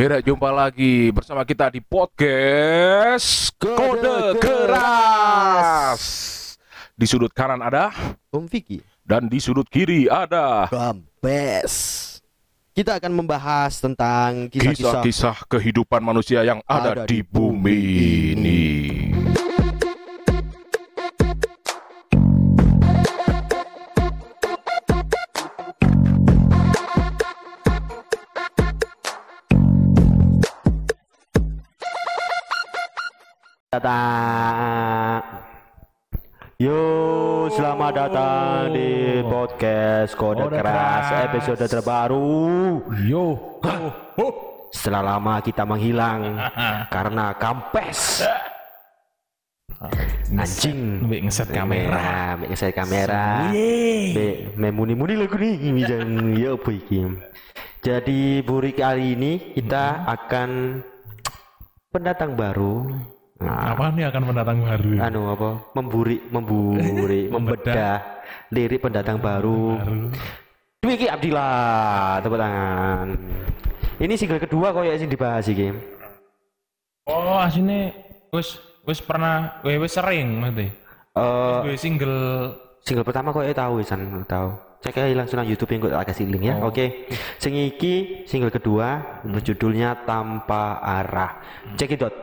Kira jumpa lagi bersama kita di podcast Kode, Kode Keras. Di sudut kanan ada Om Vicky dan di sudut kiri ada Gambes Kita akan membahas tentang kisah-kisah kehidupan manusia yang ada, Ada di bumi bumi ini. Datang Yo, selamat datang di podcast Kode Kode Keras Keras. episode terbaru. Yo. Setelah lama kita menghilang karena kampes. Anjing. Mbak ngeset kamera. Mbak ngeset kamera. Mbak mbak muni-muni lagu nih Bijang ya apa iki? Jadi buri kali ini kita akan pendatang baru Nah, Apa nih akan pendatang baru? anu apa? Memburi memburi membedah. lirik pendatang baru. Baru. Dwiki Abdillah. Tepuk tangan. Ini single kedua kok ya sing dibahas iki? Oh, asine wis wis pernah wis wis sering mati. Eh, Wis single. single pertama kok ya tahu Isan tahu cek aja langsung YouTube yang gue kasih link ya. Oh. oke. Sing iki single kedua berjudulnya tanpa arah. Cek it out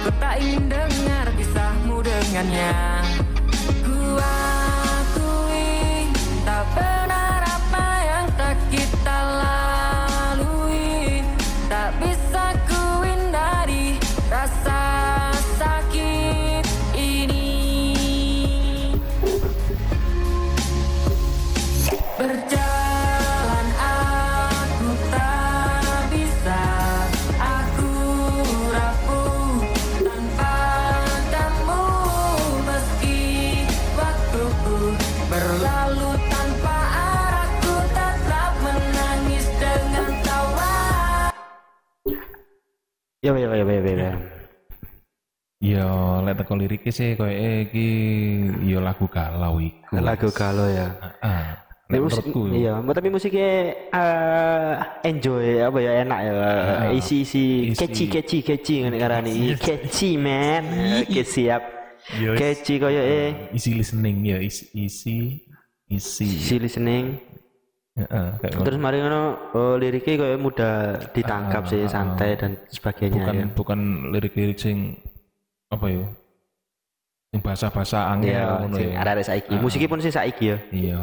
ku tak ingin dengar Kisahmu dengannya ya ya ya ya ya Yo, lek teko liriknya sih koyo iki yo lagu galau iku. lagu galau ya. Musik, menurutku yo. iya, tapi musiknya eh, enjoy apa ya enak ya, isi isi Isi. catchy catchy catchy ngene karane. Catchy man, oke siap, catchy koyo eh. Isi listening ya, isi isi. Isi. si listening, Kayak ngono. terus mari ngono oh, liriknya koyo mudah ditangkap sih, Ah, ah, santai dan sebagainya bukan ya. bukan lirik-lirik sing apa yo? Sing bahasa-bahasa angel Iya, ngono ya. arek-arek saiki. Musiknya pun sih saiki ya. Iya,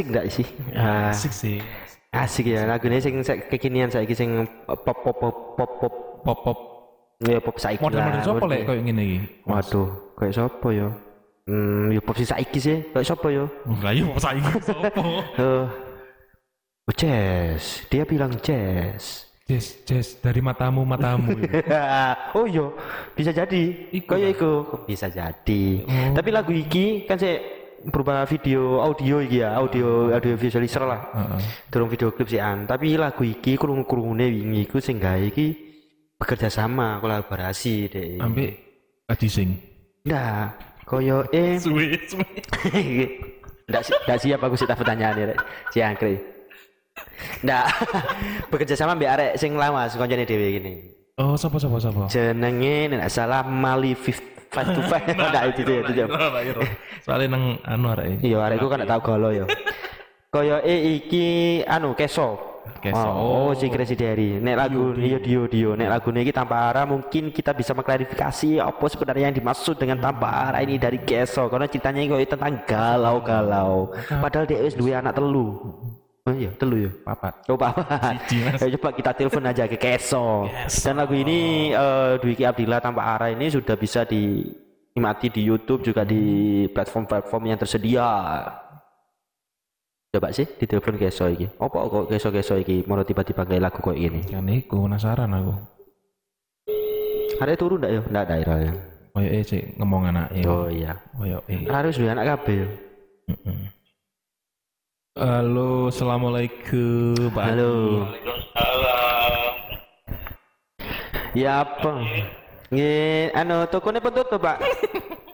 Asik enggak sih? Ah, Asik sih. asik ya lagune sing kekinian saiki sing pop pop pop pop pop Pop pop. ya pop saiki Model-model lah. siapa lek koyo ngene iki? Waduh, kayak siapa ya? Hmm, ya pop sing saiki sih, kayak siapa ya? Lah iya pop saiki sopo? Eh, oh, Jess, dia bilang Jess. Jess, Jess dari matamu matamu. oh iya, bisa jadi. Kayak iku bisa jadi. Oh. Tapi lagu iki kan saya berupa video audio iki ya, audio audio visualizer lah. Heeh. Durung video klip sih an. Tapi lagu iki krungu-krungune wingi iku sing gawe iki bekerja sama, kolaborasi deh. Ambek Adi Sing. Nah, koyo eh Suwe, suwe. Nggak, si- nggak siap aku sih tak pertanyaan ya, si Angkri. Nggak, bekerja sama mbak arek sing lama, sing koncone dhewe gini. Oh, sapa sapa sapa? Jenenge nek salah Mali Five Five to Five. Nggak itu itu itu. itu. Soalnya nang anu arek. Iya, arekku kan nggak tahu galo ya. Koyo eh iki anu keso. Keso. Oh, oh si Crazy Diary. Nek lagu iya Dio Dio. Nek lagu ini tanpa arah mungkin kita bisa mengklarifikasi apa sebenarnya yang dimaksud dengan tanpa arah ini dari Keso. Karena ceritanya kok tentang galau-galau. Padahal dia wis duwe anak telu. Oh iya, telu ya. Papat. Oh, Mas. Ayo coba kita telepon aja ke Keso. Dan lagu ini eh Dwiki Abdillah tanpa arah ini sudah bisa dinikmati di YouTube juga di platform-platform yang tersedia. Coba sih ditelepon Keso iki. Apa kok Keso-Keso iki mau tiba-tiba kayak lagu kok ini? Kan iku penasaran aku. Ada turun ndak ya? Ndak daerah ya. Koyo eh cek ngomong anake. Oh iya. Koyo eh. Harus duwe anak kabeh. ya. Mm-mm. Halo, assalamualaikum. Pak Halo. Waalaikumsalam. Ya apa? Nggih, anu tokonya pun tutup, Pak.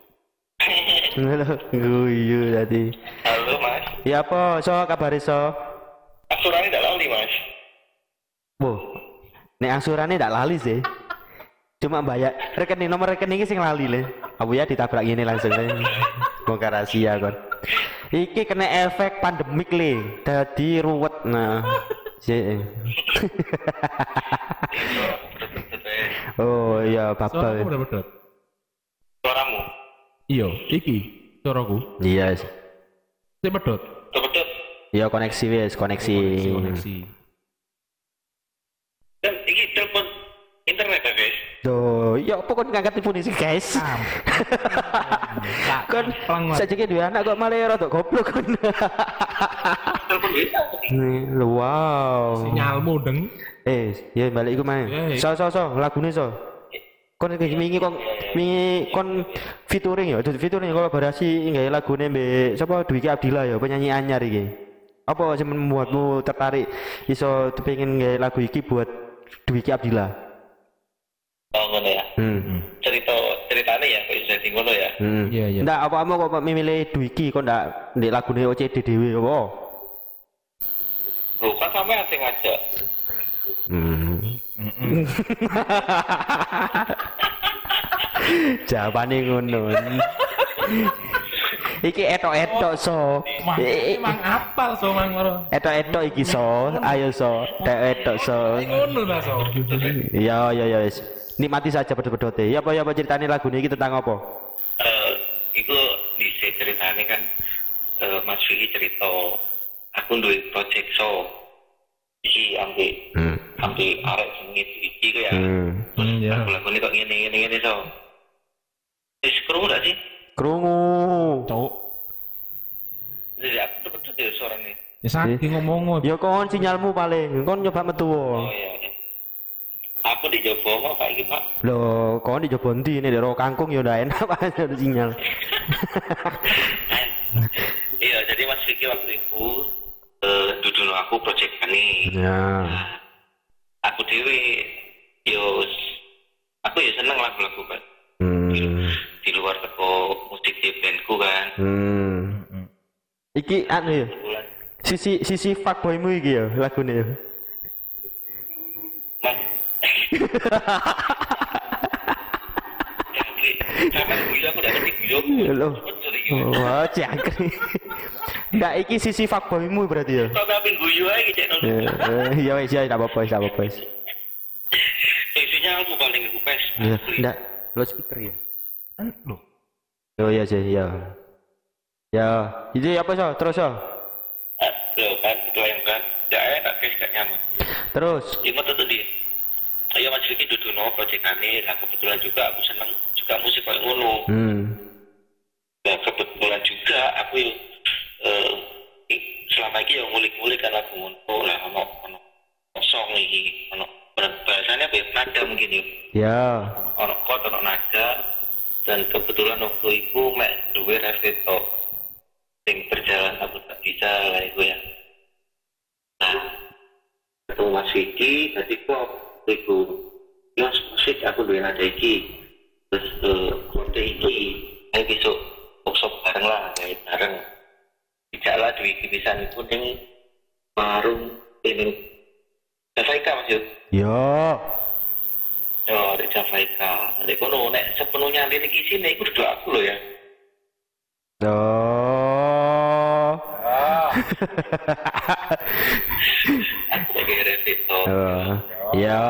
Halo, guyu tadi. Halo mas. Ya apa? So kabare so? Asurannya tidak lali mas. Boh, nek angsurannya ndak lali sih. Cuma bayar rekening nomor rekening sing lali le. Abu ya ditabrak gini langsung. Bongkar rahasia kon. Iki kena efek pandemik le. Dadi ruwet nah. Oh iya Suaraku bapak. udah bedot. Suaramu. Iya, iki suaraku. Iya. Sik bedot. Betul. Iya koneksi wes, koneksi. Koneksi. Dan ini telepon internet ya. Tuh, ya apa kon ngangkat telepon sih guys? Kon sajake duwe anak kok malah rada goblok kon. Nih, Wow. Sinyalmu deng. Eh, ya balik iku main. Ya, ya. So so so, lagune so. Kon iki wingi kon wingi kon featuring ya, featuring kolaborasi nggawe lagune mbek sapa Dwiki Abdillah ya, penyanyi anyar iki. Apa sing membuatmu tertarik iso pengen nggawe lagu iki buat Dwiki Abdillah? Oh ngono ya. Hmm. Cerita ceritanya ya kok jadi ngono ya. Hmm. Iya, iya. Ndak apa-apa kok memilih Dwiki kok ndak ndek lagune OCD dhewe apa? Lu kan sampe asing aja. Hmm. Jawabane ngono. Iki etok-etok so. Mang, I- i- emang apal so mang loro. Etok-etok iki so. Ayo so. Etok-etok so. Ngono ta so. Iya iya iya wis. Nikmati saja bedot-bedote. Ya apa ya apa ceritane lagune iki tentang apa? Eh, itu di ceritanya kan eh, Mas Vicky cerita aku duwe project show iki ambil Hmm. ambil arek jenenge iki ku ya. Hmm. Hmm, ya. Lagu ini kok ngene ngene ngene so. Wis krungu gak sih? Krungu. Cok. Jadi aku betul ya suaranya. Ya saking ngomong Ya kon sinyalmu paling. Kon nyoba metu. Oh iya. iya. Aku di Jobo mau Pak iki Pak. Loh, kon di Jobo ndi nek ro kangkung ya ndak enak Pak ada sinyal. Iya, jadi Mas Vicky waktu itu eh duduk aku project ini. Ya. Aku dewe yo aku ya seneng lagu-lagu Pak. Hmm. Di luar teko musik di bandku kan. Hmm. Iki anu ya. Sisi sisi fuckboymu iki ya lagune ya. Loh. Iki. Wah, jangkrik. Ndak iki sisi fuckboymu berarti ya. Kok guyu cek nang. Ya, eh, Ya wis ya ndak apa-apa, ndak apa-apa. Isinya aku paling. Ya, ndak lo speaker ya. Loh. Oh iya sih, iya. Ya, itu apa so? Terus so? Ah, lo kan doyan kan gak enak guys gak nyaman Terus. Ini tuh tadi Ayo Mas Vicky duduk no proyekane Lah kebetulan juga aku seneng juga musik kayak ngono Hmm. Nah kebetulan juga aku eh, i- selama ini yang ngulik-ngulik karena aku ngono lah ono ono kosong iki ono bahasanya apa ya nada mungkin ya Ya. ono kot ono nada dan kebetulan waktu itu mek duwe reveto sing berjalan aku tak bisa lah itu ya. Nah ketemu Mas Vicky tadi kok itu ya musik aku duwe nada iki. Terus eh kode iki? Ayo besok workshop bareng lah kayak bareng. Tidak lah duwe iki bisa itu ning warung ini. Javaika mas Yud. Ya. Oh, di Javaika. Nek kono nek sepenuhnya lirik isine iku duduk aku lho ya. Oh. Aku sebagai Revito. Oh. Ya.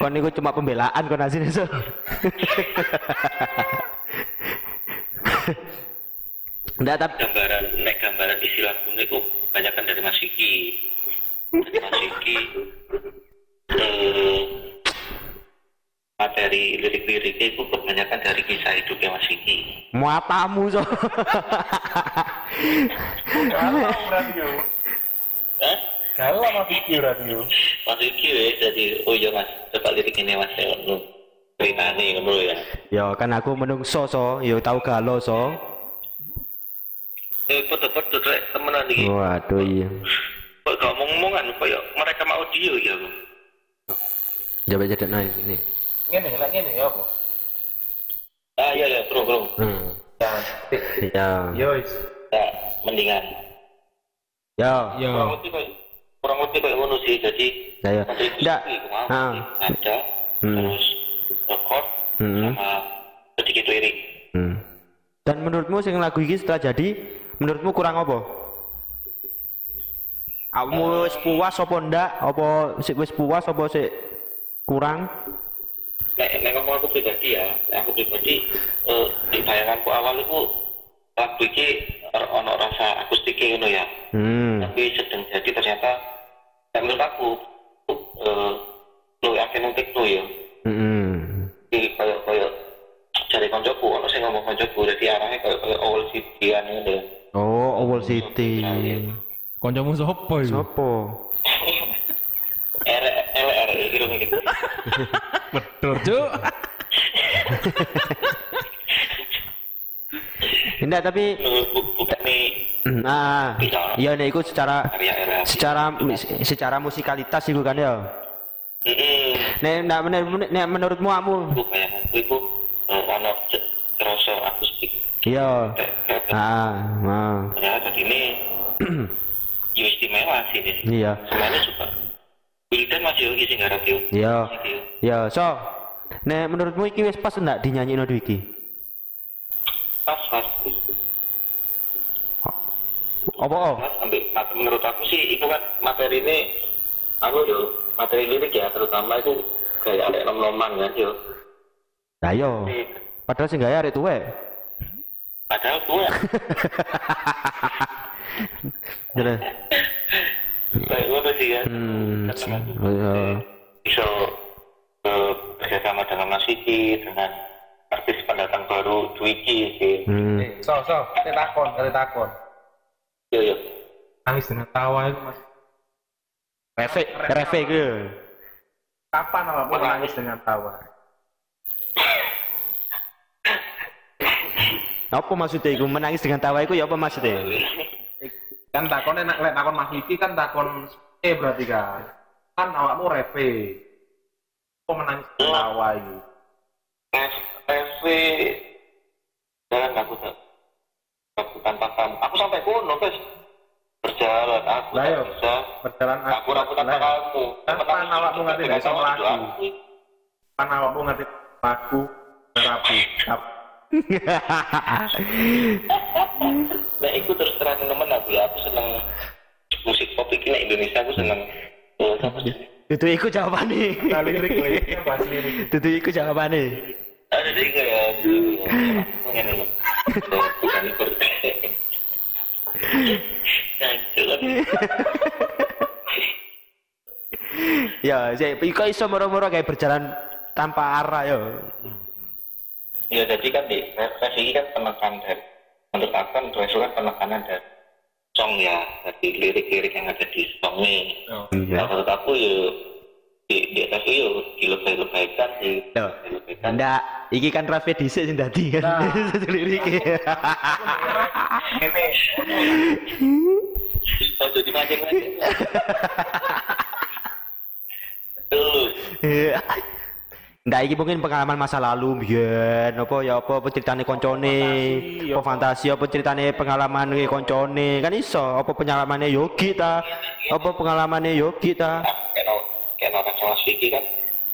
Kon niku cuma pembelaan kon asine so. Enggak tapi Gambaran nek gambaran isi lagu niku kebanyakan dari Mas. Dari Mas Vicky. Materi lirik-liriknya itu kebanyakan dari kisah hidupnya Mas Vicky. muatamu so. Hah? Kalau Mas Vicky radio. Mas Vicky ya, jadi oh iya Mas, coba lirik ini Mas ya. ngono. Ceritane ngono ya. ya kan aku menungso so, yo tahu galo so. Eh, foto-foto rek temenan iki. Waduh iya. Kok ngomong-ngomongan, kayak merekam audio ya aku. Coba jadi naik ini. Ngene, lek ngene ya apa? Ah iya ya, bro bro. Hmm. Ya. Ya. Yo. Ya, mendingan. Ya. Kurang lebih kayak kurang lebih kayak ngono sih. Jadi Ya, ya. Ah. ada, Hmm. terus record Hmm. sama sedikit lirik. Hmm. Dan menurutmu sing lagu iki setelah jadi, menurutmu kurang apa? Kamu wis puas apa ndak? Apa sik wis puas apa sik kurang? Nek, nek ngomong aku pribadi ya, aku pribadi eh, di bayanganku awal itu lagu ini ono rasa akustiknya ngono ya. Hmm. Tapi sedang jadi ternyata nek menurut aku eh, lo yakin untuk lo ya. Hmm. Jadi kayak kayak cari koncoku, ono sing ngomong koncoku, jadi arahnya kayak kayak awal sidian ngono ya. Oh, Owl City. Kancamu sapa iku? Sopo? R R gitu gitu. Betul, Cuk. Enggak, tapi nih nah, iya nek iku secara secara secara musikalitas iku kan ya. Heeh. Nek ndak menur- nek menurutmu kamu eh, akustik. iya. Ah, ah. ternyata ini ya istimewa sih ini. Iya. Semuanya suka. Wildan masih lagi sih garap yuk. Iya. Gitu. Ya, so. Nek menurutmu iki wis pas ndak dinyanyino iki? Pas pas. Apa oh? Mas menurut aku sih itu kan materi ini aku yo materi lirik ya terutama itu kayak ada nom-noman kan yo. Lah yo. Ini Padahal sing gawe arek tuwek. Padahal gue Jadi, kayak gue sih ya. hmm, Seneng aku. iya. bisa eh, bekerjasama dengan Mas Vicky dengan artis pendatang baru Dwiki sih. Hmm. Eh, so, so, kita takon, kita takon. Yo yo. Nangis dengan tawa itu Mas. Refe, refe ke. Kapan awakmu menangis dengan tawa? Apa maksudnya iku menangis dengan tawa iku ya apa maksudnya? Kan takon enak lek takon Mas Vicky kan takon eh berarti kan. Kan awakmu repe. Kok menangis dengan tawa iki? SV jalan aku tak aku tanpa kamu. Aku sampai kuno guys. Berjalan aku Lah, yo. bisa. Berjalan Aku aku tanpa kamu. Kapan awakmu ngerti Dengan bisa tawa melaku? duduk aku. Kan awakmu ngerti lagu terapi. nah aku terus terang teman aku ya aku seneng musik pop ini nah Indonesia aku seneng. Oh, iya. itu ikut jawaban nih lirik lirik? Itu ikut jawaban e. ah, nih ada lirik ya ya. Saya kok iso moro-moro kayak berjalan tanpa arah yo. Ya jadi kan di versi ini kan penekan dari menurut aku kan reflex kan penekanan dari song ya, jadi lirik-lirik yang ada di song ini. Iya. Nah, menurut aku ya di di atas itu ya dilebay-lebaykan sih. Dilebaykan. Ndak, iki kan Raffi dhisik sing dadi kan. Lirike. Ini Oh jadi mancing-mancing. Dulu. Ndak iki mungkin pengalaman masa lalu biyen apa ya apa apa ceritane koncone, apa fantasi apa ceritane pengalaman koncone? Kan iso apa pengalamannya Yogi ta? Apa pengalamannya Yogi ta? Kayak kayak no Mas Vicky kan.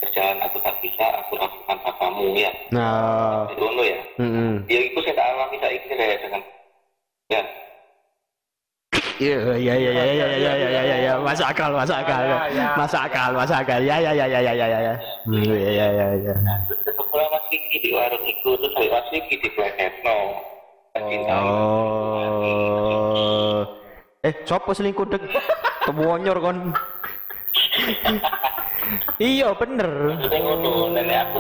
Kerjaan aku tak bisa, aku lakukan tanpamu ya. nah. Itu ya. mm Ya itu saya tak alami saya ikut ya dengan ya iya iya iya iya iya iya iya iya iya masuk akal masuk akal. Ya, ya. masuk akal masuk akal. Ya ya ya ya ya ya ya ya. Hmm, iya iya iya iya. tetap pula Mas Vicky di warung itu terus saya Mas Vicky di Black no oh. Eh sopo selingkuh dek tewonyor kon. Iya bener. Nenek aku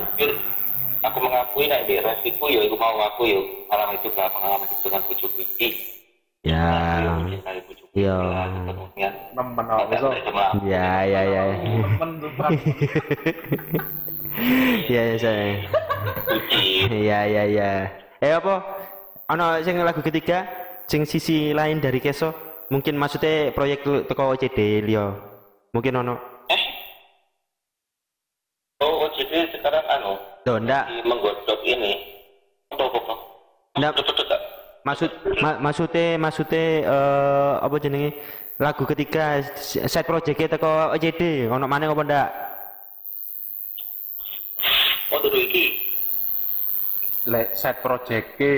aku mengakui nek di rasiku ya aku mau ngaku ya pengalaman itu lah pengalaman itu dengan bujuk Vicky ya bujuk Iya. nemen Tidak apa ya ya ya Nemen tuh, Prak. ya ya saya Iya iya iya. Eh apa? Ono sing lagu ketiga, sing sisi lain dari Keso, mungkin maksudnya proyek tu- teko OCD Lio. Mungkin ono. eh oh jadi sekarang anu Loh, ndak di menggodok ini apa apa ndak maksud ma, maksudnya maksudnya eh apa jenenge? Lagu ketiga side project teko OCD, ono maneh apa ndak? oh dulu iki Lek set project ke.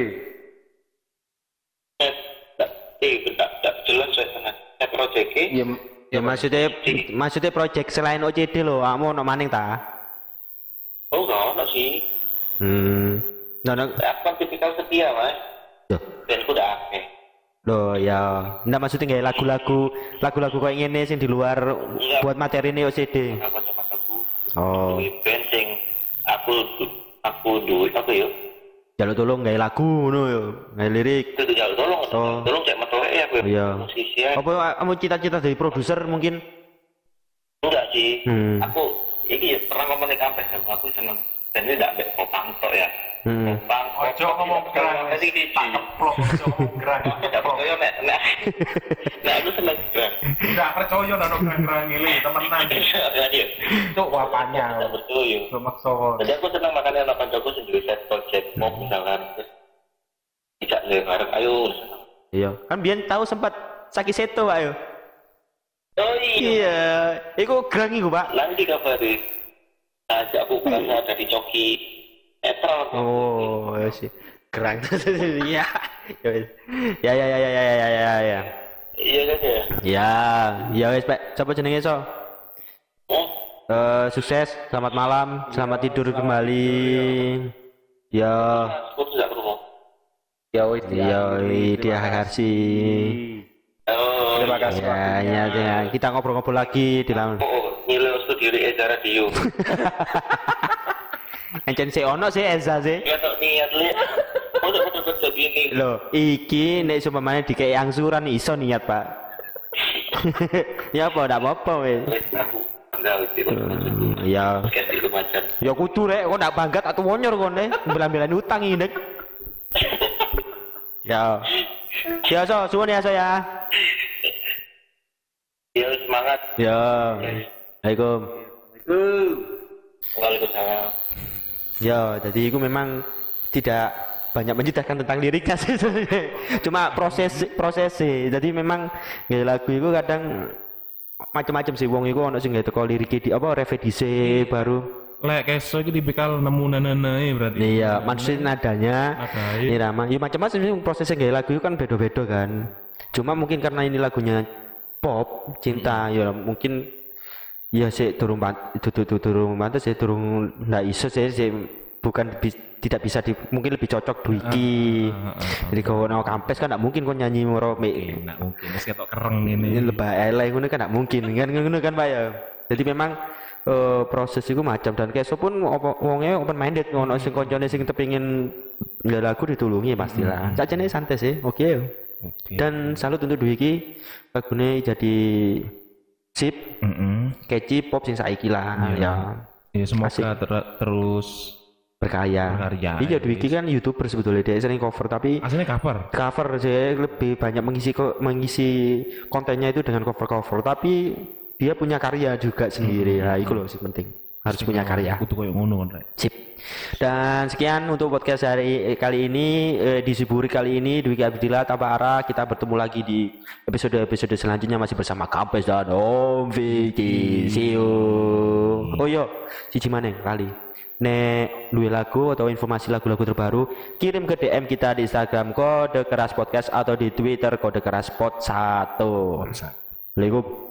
eh tak eh tak tak jelas saya project Iya, Ya maksudnya maksudnya project selain OCD lo, kamu ono maning ta? oh enggak ono sih Hmm. Nah, nah, aku kan tipikal setia mas Aku udah akeh Loh ya, ndak maksudnya kayak lagu-lagu lagu-lagu kayak gini sing di luar buat materi ini OCD. aku aku Oh, bensin aku aku duit apa yuk jaluk tolong gawe lagu ngono yo, gawe lirik. itu jauh tolong Oh. tolong cek motor ya aku Iya. musisi ya Apa kamu cita-cita dari produser mungkin? enggak sih Hmm. aku ini ya pernah ngomong di kampus aku seneng dan ini tidak popang tok ya. Hmm. popang Ojo ngomong gerang. tadi di Tak keplok, ojo ngomong gerang. tidak percaya nek nek nek aku seneng gerang Enggak percaya nono gerang ini, temenan. Tidak percaya. Maksa. jadi aku seneng sendiri set project mau misalkan terus tidak bareng ayo. Iya, kan biyen tahu sempat sakit seto, Pak yo. oh iya. Iya, iku gerang iku, Pak. nanti kabari ajak aku kerasa dari coki netral Oh, ya sih. Gerang. Iya. Ya. Ya ya ya ya ya ya ya ya. iya kan ya Ya, ya wis, Pak. Siapa jenenge, So? oh Eh, sukses, selamat malam, selamat tidur kembali. Ya, tidak perlu Ya wis. ya, dia kasih. oh Terima iya. kasih. Ya, ya, ya, kita ngobrol-ngobrol lagi di dalam. oh nilai studio di Eza Radio Encen si ono sih Eza sih. nggak tau niat oh udah betul betul gini Loh, iki nek sumpamane dikei angsuran iso niat, Pak. ya apa, ndak apa-apa wis. Itu Hmm, Ya, di ya kudu rek, kok ndak banggat atau wonyor kon nek belan-belan utang ini. Ya. Ya, so, suwun ya, so ya. ya semangat Ya. Assalamualaikum. Waalaikumsalam Ya, jadi itu memang tidak banyak menceritakan tentang liriknya sih. Cuma proses proses sih. Jadi memang nggak lagu itu kadang macam-macam sih wong itu ono sing nggak teko lirik di apa revedisi baru. Lek keso iki tipikal nemu nananae berarti. Iya, maksudnya nadanya Nadai. irama. Ya macam-macam sih prosesnya nggak lagu itu kan beda-beda kan. Cuma mungkin karena ini lagunya pop, cinta ya mungkin ya sih turun itu turun pantas ya turun nggak iso sih sih bukan bi- tidak bisa di mungkin lebih cocok ah, ah. jadi kalau no kampes kan nggak mungkin kok nyanyi moro me Nggak mungkin, wis ketok kereng ini. ini lebah elek ngono kan nggak mungkin. Kan ngono kan Pak ya. Jadi memang eh, proses itu macam dan keso pun apa wongnya open minded. Ngono sing koncone sing kepengin nggak lagu ditulungi pastilah. Cacane santai sih oke. Oke. dan salut untuk Dwiki lagune jadi sip Mm-mm. catchy pop sing saiki lah Iya. ya Ya semoga Asik. ter- terus berkarya. Berkarya, Iya, ya, Dwiki kan youtuber sebetulnya dia sering cover tapi aslinya cover. cover sih lebih banyak mengisi mengisi kontennya itu dengan cover cover tapi dia punya karya juga sendiri Hmm. nah itu loh sih penting harus punya karya. Kudu koyo ngono kan, sip. Dan sekian untuk podcast hari kali ini eh, di Siburi kali ini Dwiki Abdillah tanpa arah kita bertemu lagi di episode episode selanjutnya masih bersama Kampes dan Om Vicky. See you. Oh yo cici mana kali. Nek duwe lagu atau informasi lagu-lagu terbaru kirim ke DM kita di Instagram kode keras podcast atau di Twitter kode keras pot satu. Lego